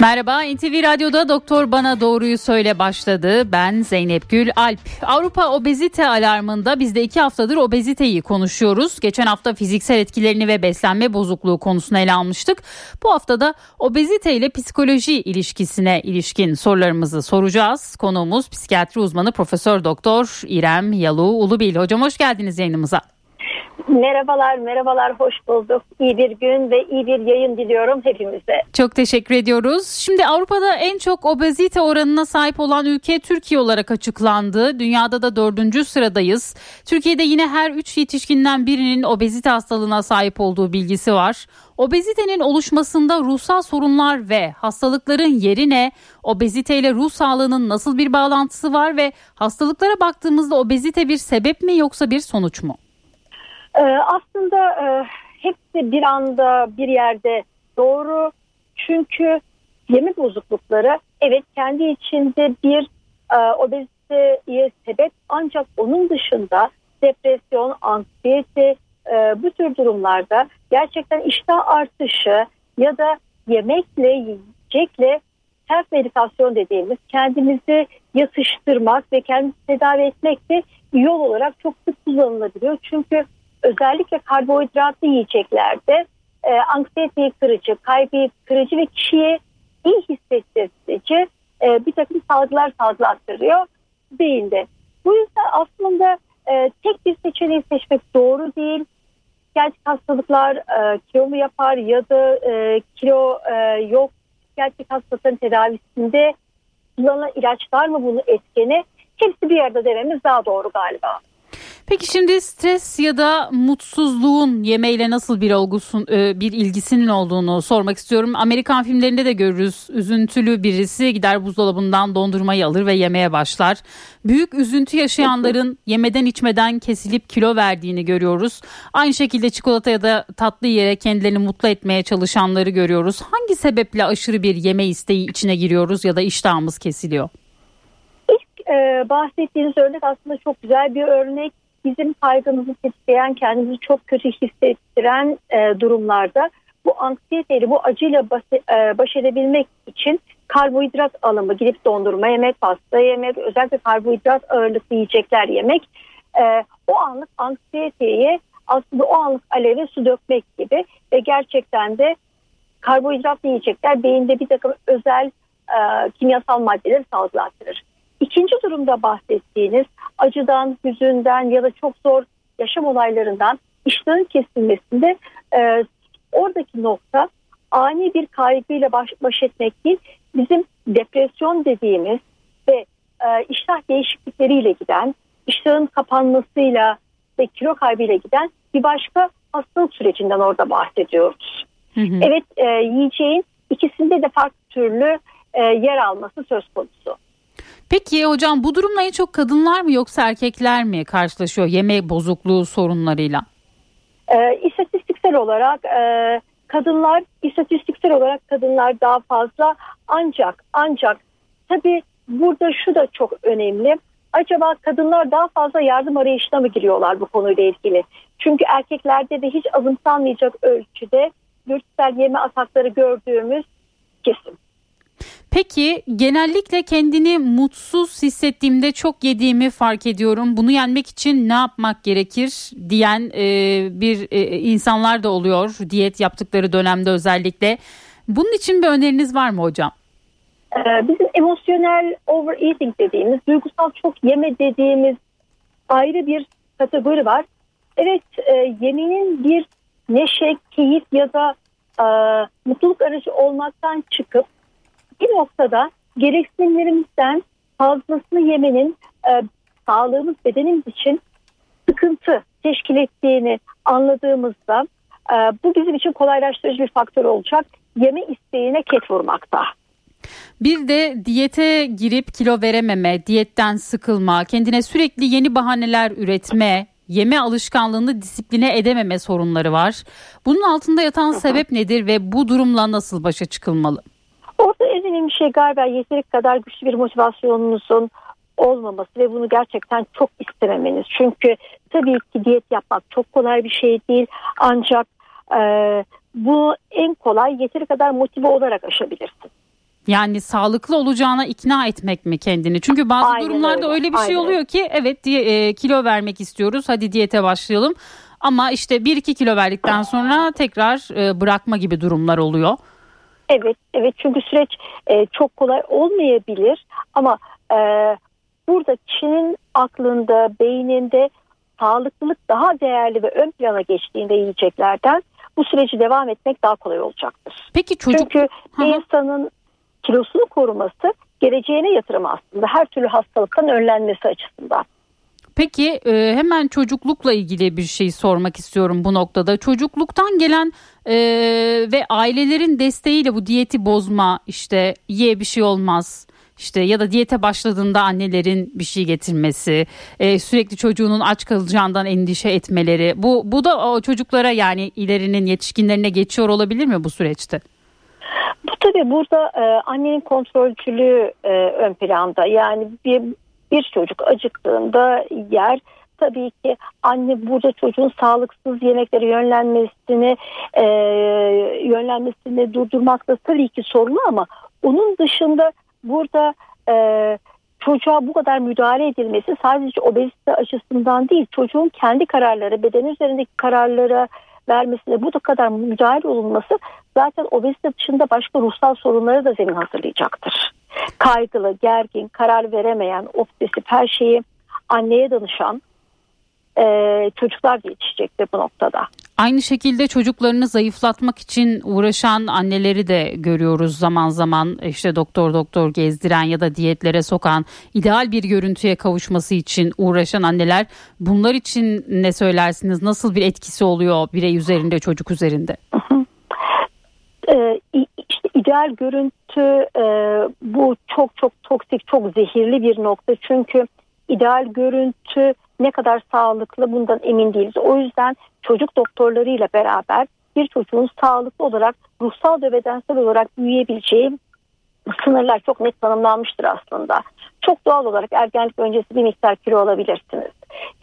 Merhaba, NTV Radyo'da Doktor Bana Doğruyu Söyle başladı. Ben Zeynep Gül Alp. Avrupa obezite alarmında biz de iki haftadır obeziteyi konuşuyoruz. Geçen hafta fiziksel etkilerini ve beslenme bozukluğu konusunu ele almıştık. Bu haftada obezite ile psikoloji ilişkisine ilişkin sorularımızı soracağız. Konuğumuz psikiyatri uzmanı Profesör Doktor İrem Yalu Ulubil. Hocam hoş geldiniz yayınımıza. Merhabalar, merhabalar, hoş bulduk. İyi bir gün ve iyi bir yayın diliyorum hepimize. Çok teşekkür ediyoruz. Şimdi Avrupa'da en çok obezite oranına sahip olan ülke Türkiye olarak açıklandı. Dünyada da dördüncü sıradayız. Türkiye'de yine her üç yetişkinden birinin obezite hastalığına sahip olduğu bilgisi var. Obezitenin oluşmasında ruhsal sorunlar ve hastalıkların yerine obezite ile ruh sağlığının nasıl bir bağlantısı var ve hastalıklara baktığımızda obezite bir sebep mi yoksa bir sonuç mu? Ee, aslında e, hepsi bir anda bir yerde doğru. Çünkü yeme bozuklukları evet kendi içinde bir e, obeziteye sebep ancak onun dışında depresyon, anksiyete e, bu tür durumlarda gerçekten iştah artışı ya da yemekle, yiyecekle self meditasyon dediğimiz kendimizi yatıştırmak ve kendimizi tedavi etmek de yol olarak çok sık kullanılabiliyor. Çünkü özellikle karbonhidratlı yiyeceklerde e, anksiyeteyi kırıcı, kaybı kırıcı ve kişiye iyi hissettirici e, bir takım salgılar salgılattırıyor beyinde. Bu yüzden aslında e, tek bir seçeneği seçmek doğru değil. Gerçek hastalıklar e, kilo mu yapar ya da e, kilo e, yok. Gerçek hastalıkların tedavisinde kullanılan ilaçlar mı bunu etkeni? Hepsi bir yerde dememiz daha doğru galiba. Peki şimdi stres ya da mutsuzluğun yemeğiyle nasıl bir olgusun e, bir ilgisinin olduğunu sormak istiyorum. Amerikan filmlerinde de görürüz. Üzüntülü birisi gider buzdolabından dondurmayı alır ve yemeye başlar. Büyük üzüntü yaşayanların yemeden içmeden kesilip kilo verdiğini görüyoruz. Aynı şekilde çikolata ya da tatlı yere kendilerini mutlu etmeye çalışanları görüyoruz. Hangi sebeple aşırı bir yeme isteği içine giriyoruz ya da iştahımız kesiliyor? İlk e, bahsettiğiniz örnek aslında çok güzel bir örnek bizim kaygımızı tetikleyen, kendimizi çok kötü hissettiren e, durumlarda bu anksiyeteyle, bu acıyla baş, e, baş edebilmek için karbonhidrat alımı, gidip dondurma yemek, pasta yemek, özellikle karbonhidrat ağırlıklı yiyecekler yemek e, o anlık anksiyeteye aslında o anlık aleve su dökmek gibi ve gerçekten de karbonhidratlı yiyecekler beyinde bir takım özel e, kimyasal maddeleri salgılattırır. İkinci durumda bahsettiğiniz acıdan, hüzünden ya da çok zor yaşam olaylarından iştahın kesilmesinde e, oradaki nokta ani bir kaygıyla baş, baş etmek değil, bizim depresyon dediğimiz ve e, iştah değişiklikleriyle giden, iştahın kapanmasıyla ve kilo kaybıyla giden bir başka hastalık sürecinden orada bahsediyoruz. Hı hı. Evet e, yiyeceğin ikisinde de farklı türlü e, yer alması söz konusu. Peki hocam bu durumla en çok kadınlar mı yoksa erkekler mi karşılaşıyor yeme bozukluğu sorunlarıyla? E, istatistiksel olarak e, kadınlar istatistiksel olarak kadınlar daha fazla ancak ancak tabi burada şu da çok önemli. Acaba kadınlar daha fazla yardım arayışına mı giriyorlar bu konuyla ilgili? Çünkü erkeklerde de hiç azımsanmayacak ölçüde dürtüsel yeme atakları gördüğümüz kesin. Peki genellikle kendini mutsuz hissettiğimde çok yediğimi fark ediyorum. Bunu yenmek için ne yapmak gerekir diyen e, bir e, insanlar da oluyor diyet yaptıkları dönemde özellikle. Bunun için bir öneriniz var mı hocam? Ee, bizim emosyonel overeating dediğimiz, duygusal çok yeme dediğimiz ayrı bir kategori var. Evet, e, yemeğin bir neşe, keyif ya da e, mutluluk aracı olmaktan çıkıp bir noktada gereksinimlerimizden fazlasını yemenin e, sağlığımız bedenimiz için sıkıntı teşkil ettiğini anladığımızda e, bu bizim için kolaylaştırıcı bir faktör olacak. Yeme isteğine ket vurmakta. Bir de diyete girip kilo verememe, diyetten sıkılma, kendine sürekli yeni bahaneler üretme, yeme alışkanlığını disipline edememe sorunları var. Bunun altında yatan sebep nedir ve bu durumla nasıl başa çıkılmalı? Orada en önemli şey galiba yeteri kadar güçlü bir motivasyonunuzun olmaması ve bunu gerçekten çok istememeniz. Çünkü tabii ki diyet yapmak çok kolay bir şey değil ancak e, bu en kolay yeteri kadar motive olarak aşabilirsin. Yani sağlıklı olacağına ikna etmek mi kendini? Çünkü bazı Aynen durumlarda öyle, öyle, bir şey aynen oluyor ki evet diye, e, kilo vermek istiyoruz hadi diyete başlayalım. Ama işte 1-2 kilo verdikten sonra tekrar e, bırakma gibi durumlar oluyor. Evet, evet çünkü süreç e, çok kolay olmayabilir ama e, burada kişinin aklında, beyninde sağlıklılık daha değerli ve ön plana geçtiğinde yiyeceklerden bu süreci devam etmek daha kolay olacaktır. Peki çocuk Çünkü hı. insanın kilosunu koruması geleceğine yatırım aslında her türlü hastalıktan önlenmesi açısından. Peki e, hemen çocuklukla ilgili bir şey sormak istiyorum bu noktada. Çocukluktan gelen e, ve ailelerin desteğiyle bu diyeti bozma işte ye bir şey olmaz işte ya da diyete başladığında annelerin bir şey getirmesi e, sürekli çocuğunun aç kalacağından endişe etmeleri bu bu da o çocuklara yani ilerinin yetişkinlerine geçiyor olabilir mi bu süreçte? Bu tabii burada e, annenin kontrolcülüğü e, ön planda. Yani bir bir çocuk acıktığında yer tabii ki anne burada çocuğun sağlıksız yemeklere yönlenmesini e, yönlenmesini durdurmak da tabii ki sorunu ama onun dışında burada e, çocuğa bu kadar müdahale edilmesi sadece obezite açısından değil çocuğun kendi kararları beden üzerindeki kararlara vermesine bu da kadar müdahale olunması zaten obezite dışında başka ruhsal sorunları da zemin hazırlayacaktır. Kaygılı, gergin, karar veremeyen, obsesif her şeyi anneye danışan e, çocuklar da yetişecektir bu noktada. Aynı şekilde çocuklarını zayıflatmak için uğraşan anneleri de görüyoruz zaman zaman işte doktor doktor gezdiren ya da diyetlere sokan ideal bir görüntüye kavuşması için uğraşan anneler bunlar için ne söylersiniz nasıl bir etkisi oluyor birey üzerinde çocuk üzerinde? Ee, işte ideal görüntü e, bu çok çok toksik çok zehirli bir nokta çünkü ideal görüntü ne kadar sağlıklı bundan emin değiliz. O yüzden çocuk doktorlarıyla beraber bir çocuğun sağlıklı olarak ruhsal ve bedensel olarak büyüyebileceği sınırlar çok net tanımlanmıştır aslında. Çok doğal olarak ergenlik öncesi bir miktar kilo alabilirsiniz.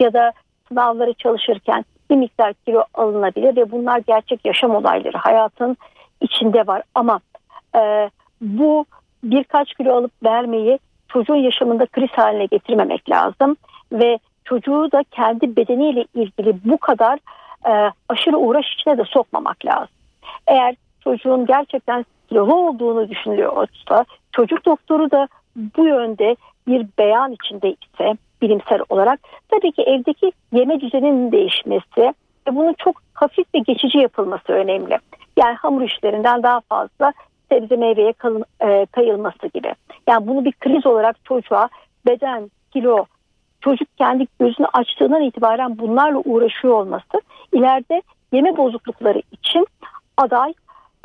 Ya da sınavları çalışırken bir miktar kilo alınabilir ve bunlar gerçek yaşam olayları. Hayatın içinde var ama e, bu birkaç kilo alıp vermeyi çocuğun yaşamında kriz haline getirmemek lazım ve çocuğu da kendi bedeniyle ilgili bu kadar e, aşırı uğraş içine de sokmamak lazım. Eğer çocuğun gerçekten kilolu olduğunu düşünülüyorsa çocuk doktoru da bu yönde bir beyan içinde ise bilimsel olarak tabii ki evdeki yeme düzeninin değişmesi ve bunun çok hafif ve geçici yapılması önemli. Yani hamur işlerinden daha fazla sebze meyveye kalın, e, kayılması gibi. Yani bunu bir kriz olarak çocuğa beden, kilo, çocuk kendi gözünü açtığından itibaren bunlarla uğraşıyor olması ileride yeme bozuklukları için aday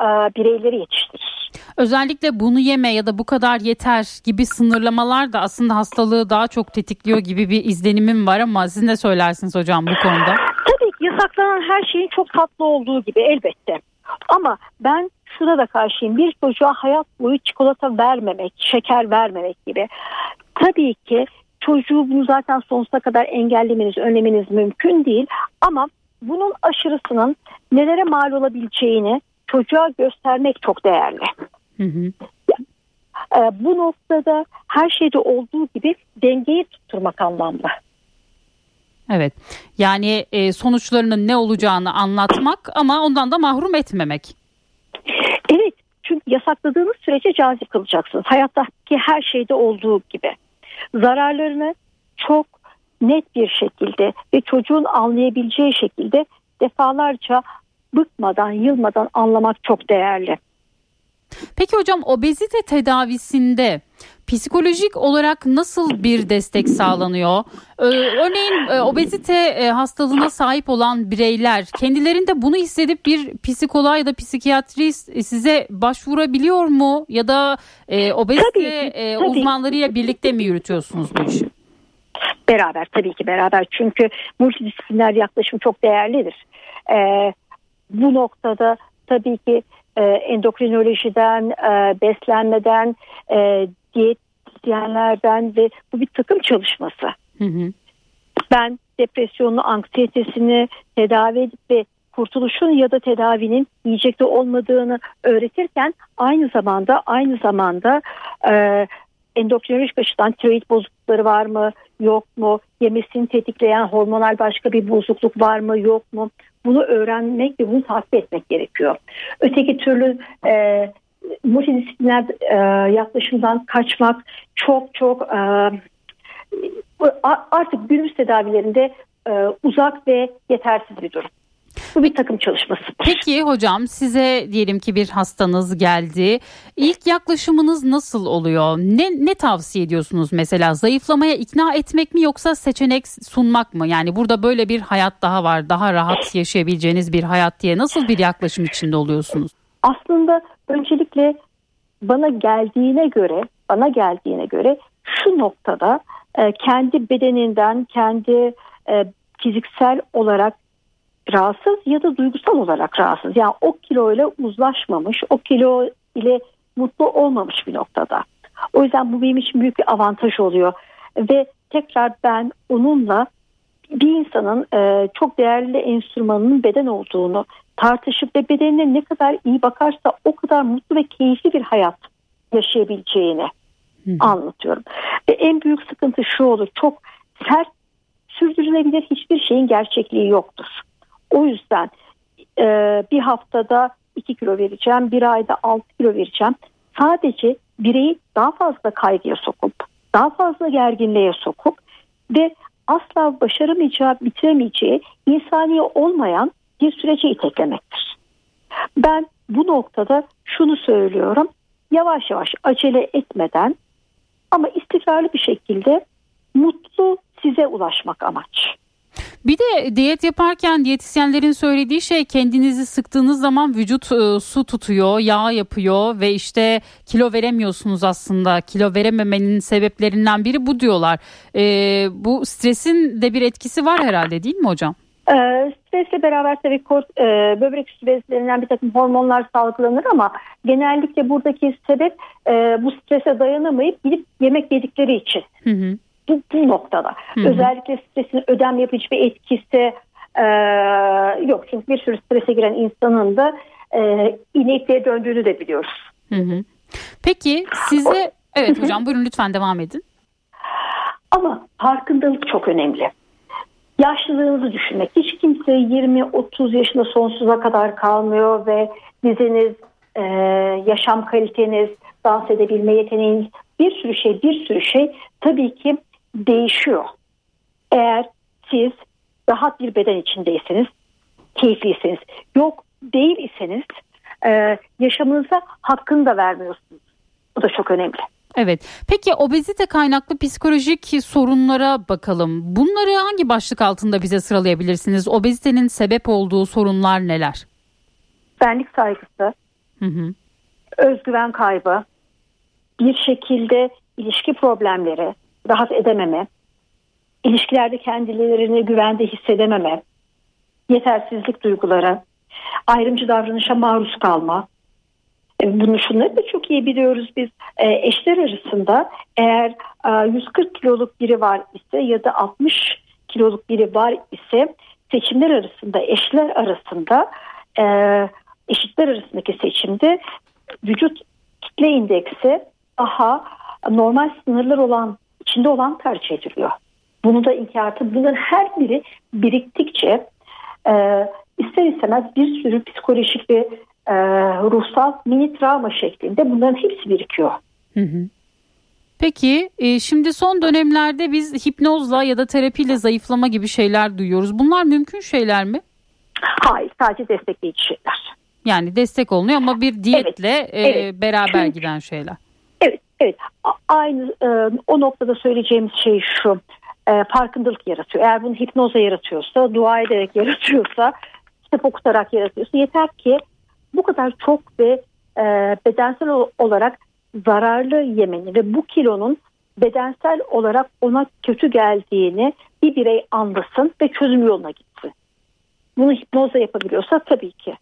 e, bireyleri yetiştirir. Özellikle bunu yeme ya da bu kadar yeter gibi sınırlamalar da aslında hastalığı daha çok tetikliyor gibi bir izlenimim var ama siz ne söylersiniz hocam bu konuda? Tabii ki yasaklanan her şeyin çok tatlı olduğu gibi elbette. Ama ben şuna da karşıyım. Bir çocuğa hayat boyu çikolata vermemek, şeker vermemek gibi. Tabii ki çocuğu bunu zaten sonsuza kadar engellemeniz, önlemeniz mümkün değil. Ama bunun aşırısının nelere mal olabileceğini çocuğa göstermek çok değerli. Hı hı. Ee, bu noktada her şeyde olduğu gibi dengeyi tutturmak anlamda. Evet yani e, sonuçlarının ne olacağını anlatmak ama ondan da mahrum etmemek. Evet çünkü yasakladığınız sürece cazip kalacaksınız. Hayattaki her şeyde olduğu gibi. Zararlarını çok net bir şekilde ve çocuğun anlayabileceği şekilde defalarca bıkmadan, yılmadan anlamak çok değerli. Peki hocam obezite tedavisinde psikolojik olarak nasıl bir destek sağlanıyor? Ee, örneğin e, obezite e, hastalığına sahip olan bireyler kendilerinde bunu hissedip bir psikoloğa ya da psikiyatrist size başvurabiliyor mu? Ya da e, obezite Tabii e, tabii. uzmanlarıyla birlikte mi yürütüyorsunuz bu işi? Beraber tabii ki beraber çünkü multidisipliner yaklaşım çok değerlidir. Ee, bu noktada tabii ki e, endokrinolojiden, e, beslenmeden, e, diyet pratisyenlerden ve bu bir takım çalışması. Hı hı. Ben depresyonunu, anksiyetesini tedavi edip ve kurtuluşun ya da tedavinin yiyecekte olmadığını öğretirken aynı zamanda aynı zamanda e, endokrinolojik açıdan tiroid bozuklukları var mı yok mu yemesini tetikleyen hormonal başka bir bozukluk var mı yok mu bunu öğrenmek ve bunu takip etmek gerekiyor. Öteki türlü e, multidisipliner e, yaklaşımdan kaçmak çok çok e, artık günümüz tedavilerinde e, uzak ve yetersiz bir durum. Bu bir takım çalışması. Peki hocam size diyelim ki bir hastanız geldi. İlk yaklaşımınız nasıl oluyor? Ne, ne tavsiye ediyorsunuz mesela? Zayıflamaya ikna etmek mi yoksa seçenek sunmak mı? Yani burada böyle bir hayat daha var. Daha rahat yaşayabileceğiniz bir hayat diye nasıl bir yaklaşım içinde oluyorsunuz? Aslında öncelikle bana geldiğine göre, bana geldiğine göre şu noktada e, kendi bedeninden, kendi e, fiziksel olarak rahatsız ya da duygusal olarak rahatsız. Yani o kilo ile uzlaşmamış, o kilo ile mutlu olmamış bir noktada. O yüzden bu benim için büyük bir avantaj oluyor. Ve tekrar ben onunla bir insanın e, çok değerli enstrümanının beden olduğunu tartışıp ve bedenine ne kadar iyi bakarsa o kadar mutlu ve keyifli bir hayat yaşayabileceğini Hı. anlatıyorum. Ve en büyük sıkıntı şu olur çok sert sürdürülebilir hiçbir şeyin gerçekliği yoktur. O yüzden e, bir haftada 2 kilo vereceğim, bir ayda 6 kilo vereceğim. Sadece bireyi daha fazla kaygıya sokup, daha fazla gerginliğe sokup ve asla başaramayacağı, bitiremeyeceği insani olmayan bir sürece iteklemektir. Ben bu noktada şunu söylüyorum. Yavaş yavaş acele etmeden ama istikrarlı bir şekilde mutlu size ulaşmak amaç. Bir de diyet yaparken diyetisyenlerin söylediği şey kendinizi sıktığınız zaman vücut e, su tutuyor, yağ yapıyor ve işte kilo veremiyorsunuz aslında. Kilo verememenin sebeplerinden biri bu diyorlar. E, bu stresin de bir etkisi var herhalde değil mi hocam? E, stresle beraber tabii kort, e, böbrek üstü bezlerinden bir takım hormonlar salgılanır ama genellikle buradaki sebep e, bu strese dayanamayıp gidip yemek yedikleri için. Hı hı bu, bu noktada. Hı hı. Özellikle stresin ödem yapıcı bir etkisi e, yok. Çünkü bir sürü strese giren insanın da e, inekliğe döndüğünü de biliyoruz. Hı hı. Peki size evet hocam buyurun lütfen devam edin. Ama farkındalık çok önemli. Yaşlılığınızı düşünmek. Hiç kimse 20-30 yaşında sonsuza kadar kalmıyor ve diziniz, e, yaşam kaliteniz, dans edebilme yeteneğiniz bir sürü şey bir sürü şey tabii ki değişiyor. Eğer siz rahat bir beden içindeyseniz, keyifliyseniz, yok değil iseniz e, yaşamınıza hakkını da vermiyorsunuz. Bu da çok önemli. Evet. Peki obezite kaynaklı psikolojik sorunlara bakalım. Bunları hangi başlık altında bize sıralayabilirsiniz? Obezitenin sebep olduğu sorunlar neler? Benlik saygısı, hı hı. özgüven kaybı, bir şekilde ilişki problemleri, rahat edememe, ilişkilerde kendilerini güvende hissedememe, yetersizlik duyguları, ayrımcı davranışa maruz kalma. E, bunu şunları da çok iyi biliyoruz biz e, eşler arasında eğer 140 e, kiloluk biri var ise ya da 60 kiloluk biri var ise seçimler arasında eşler arasında eşitler arasındaki seçimde vücut kitle indeksi daha normal sınırlar olan içinde olan tercih ediliyor. Bunu da inkartı bunların her biri biriktikçe e, ister istemez bir sürü psikolojik ve e, ruhsal mini travma şeklinde bunların hepsi birikiyor. Hı hı. Peki e, şimdi son dönemlerde biz hipnozla ya da terapiyle zayıflama gibi şeyler duyuyoruz. Bunlar mümkün şeyler mi? Hayır sadece destekleyici şeyler. Yani destek olunuyor ama bir diyetle evet, e, evet. beraber Çünkü, giden şeyler. Evet aynı e, o noktada söyleyeceğimiz şey şu e, farkındalık yaratıyor. Eğer bunu hipnoza yaratıyorsa, dua ederek yaratıyorsa, kitap okutarak yaratıyorsa yeter ki bu kadar çok ve e, bedensel olarak zararlı yemeni ve bu kilonun bedensel olarak ona kötü geldiğini bir birey anlasın ve çözüm yoluna gitsin. Bunu hipnozla yapabiliyorsa tabii ki.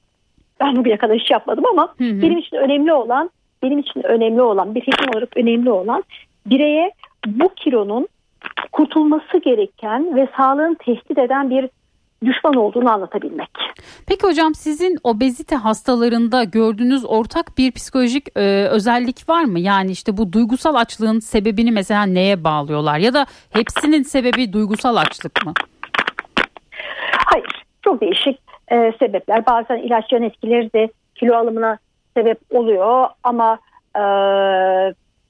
Ben bugüne kadar hiç yapmadım ama hı hı. benim için önemli olan benim için önemli olan bir hekim olarak önemli olan bireye bu kilonun kurtulması gereken ve sağlığını tehdit eden bir düşman olduğunu anlatabilmek. Peki hocam sizin obezite hastalarında gördüğünüz ortak bir psikolojik e, özellik var mı? Yani işte bu duygusal açlığın sebebini mesela neye bağlıyorlar ya da hepsinin sebebi duygusal açlık mı? Hayır, çok değişik e, sebepler. Bazen ilaçların etkileri de kilo alımına sebep oluyor ama e,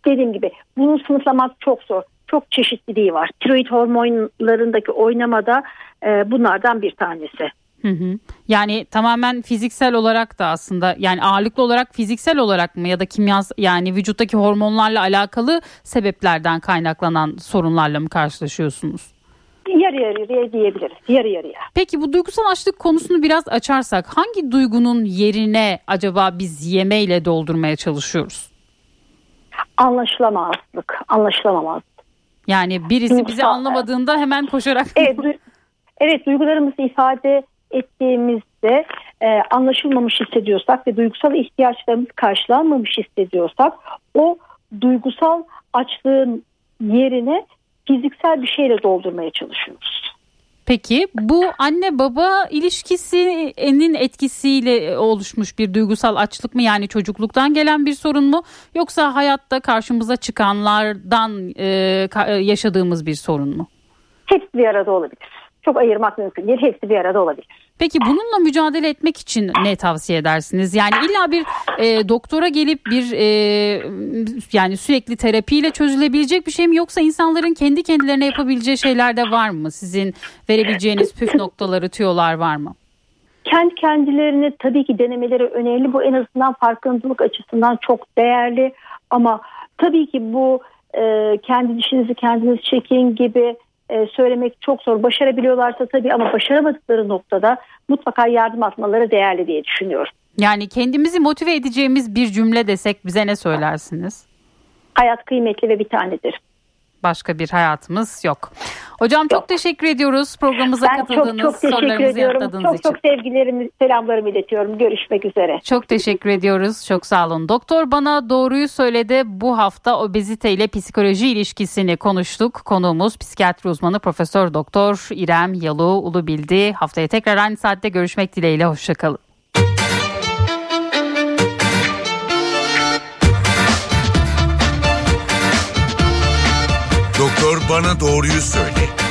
dediğim gibi bunu sınıflamak çok zor. Çok çeşitliliği var. Tiroid hormonlarındaki oynamada e, bunlardan bir tanesi. Hı hı. Yani tamamen fiziksel olarak da aslında yani ağırlıklı olarak fiziksel olarak mı ya da kimyas yani vücuttaki hormonlarla alakalı sebeplerden kaynaklanan sorunlarla mı karşılaşıyorsunuz? Yarı yarıya diyebiliriz. Yarı yarıya. Peki bu duygusal açlık konusunu biraz açarsak hangi duygunun yerine acaba biz yemeyle doldurmaya çalışıyoruz? Anlaşılamazlık, anlaşılamamazlık. Yani birisi Duygusal- bizi anlamadığında hemen koşarak Evet, du- evet duygularımızı ifade ettiğimizde e, anlaşılmamış hissediyorsak ve duygusal ihtiyaçlarımız karşılanmamış hissediyorsak o duygusal açlığın yerine fiziksel bir şeyle doldurmaya çalışıyoruz. Peki bu anne baba ilişkisinin etkisiyle oluşmuş bir duygusal açlık mı yani çocukluktan gelen bir sorun mu yoksa hayatta karşımıza çıkanlardan e, ka- yaşadığımız bir sorun mu? Hepsi bir arada olabilir. Çok ayırmak mümkün değil. Hepsi bir arada olabilir. Peki bununla mücadele etmek için ne tavsiye edersiniz? Yani illa bir e, doktora gelip bir e, yani sürekli terapiyle çözülebilecek bir şey mi yoksa insanların kendi kendilerine yapabileceği şeyler de var mı? Sizin verebileceğiniz püf noktaları, tüyolar var mı? Kendi kendilerini tabii ki denemeleri önemli. Bu en azından farkındalık açısından çok değerli. Ama tabii ki bu e, kendi dişinizi kendiniz çekin gibi e, söylemek çok zor. Başarabiliyorlarsa tabii ama başaramadıkları noktada mutlaka yardım atmaları değerli diye düşünüyorum. Yani kendimizi motive edeceğimiz bir cümle desek bize ne söylersiniz? Hayat kıymetli ve bir tanedir. Başka bir hayatımız yok. Hocam çok Yok. teşekkür ediyoruz programımıza Ben çok katıldığınız, çok teşekkür sorularımızı ediyorum. yanıtladığınız Çok için. çok sevgilerimi, selamlarımı iletiyorum. Görüşmek üzere. Çok teşekkür ediyoruz. Çok sağ olun. Doktor bana doğruyu söyledi. Bu hafta obezite ile psikoloji ilişkisini konuştuk. Konuğumuz psikiyatri uzmanı Profesör Doktor İrem Yalu Ulubildi. Haftaya tekrar aynı saatte görüşmek dileğiyle. Hoşçakalın. Doktor bana doğruyu söyle.